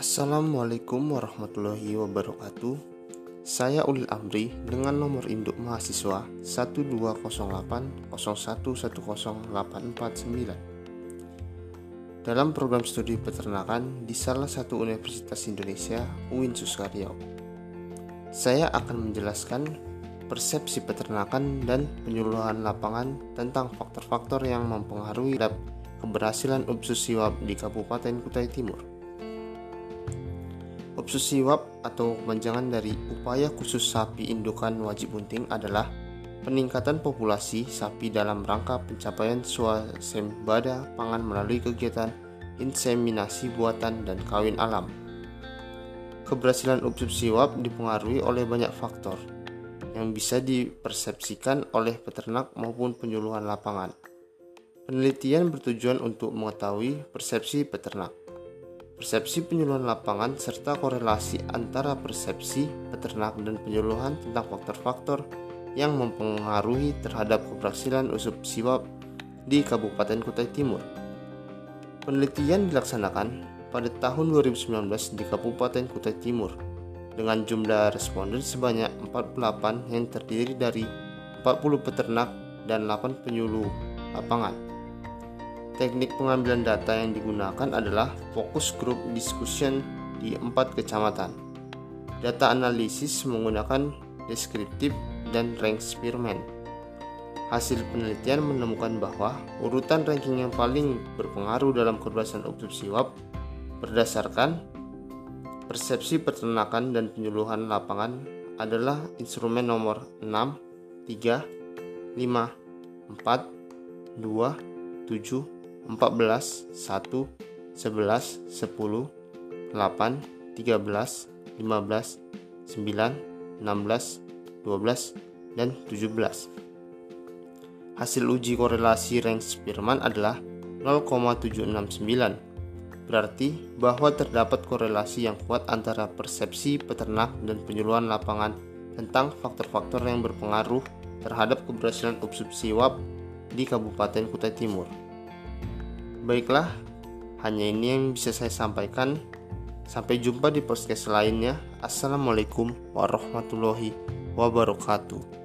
Assalamualaikum warahmatullahi wabarakatuh. Saya Ulil Amri dengan nomor induk mahasiswa 12080110449 dalam program studi peternakan di salah satu universitas Indonesia, UIN Suskaryau. Saya akan menjelaskan persepsi peternakan dan penyuluhan lapangan tentang faktor-faktor yang mempengaruhi keberhasilan Ubsusiwab di Kabupaten Kutai Timur. Obsusiwab atau kepanjangan dari upaya khusus sapi indukan wajib bunting adalah peningkatan populasi sapi dalam rangka pencapaian swasembada pangan melalui kegiatan inseminasi buatan dan kawin alam. Keberhasilan obsusiwab dipengaruhi oleh banyak faktor yang bisa dipersepsikan oleh peternak maupun penyuluhan lapangan. Penelitian bertujuan untuk mengetahui persepsi peternak persepsi penyuluhan lapangan, serta korelasi antara persepsi peternak dan penyuluhan tentang faktor-faktor yang mempengaruhi terhadap keberhasilan usup siwap di Kabupaten Kutai Timur. Penelitian dilaksanakan pada tahun 2019 di Kabupaten Kutai Timur dengan jumlah responden sebanyak 48 yang terdiri dari 40 peternak dan 8 penyuluh lapangan. Teknik pengambilan data yang digunakan adalah focus group discussion di empat kecamatan. Data analisis menggunakan deskriptif dan rank spearman. Hasil penelitian menemukan bahwa urutan ranking yang paling berpengaruh dalam keberhasilan obstruksi wab berdasarkan persepsi peternakan dan penyuluhan lapangan adalah instrumen nomor 6, 3, 5, 4, 2, 7, 14, 1, 11, 10, 8, 13, 15, 9, 16, 12, dan 17. Hasil uji korelasi rank Spearman adalah 0,769. Berarti bahwa terdapat korelasi yang kuat antara persepsi peternak dan penyuluhan lapangan tentang faktor-faktor yang berpengaruh terhadap keberhasilan obstruksi WAP di Kabupaten Kutai Timur. Baiklah, hanya ini yang bisa saya sampaikan. Sampai jumpa di podcast lainnya. Assalamualaikum warahmatullahi wabarakatuh.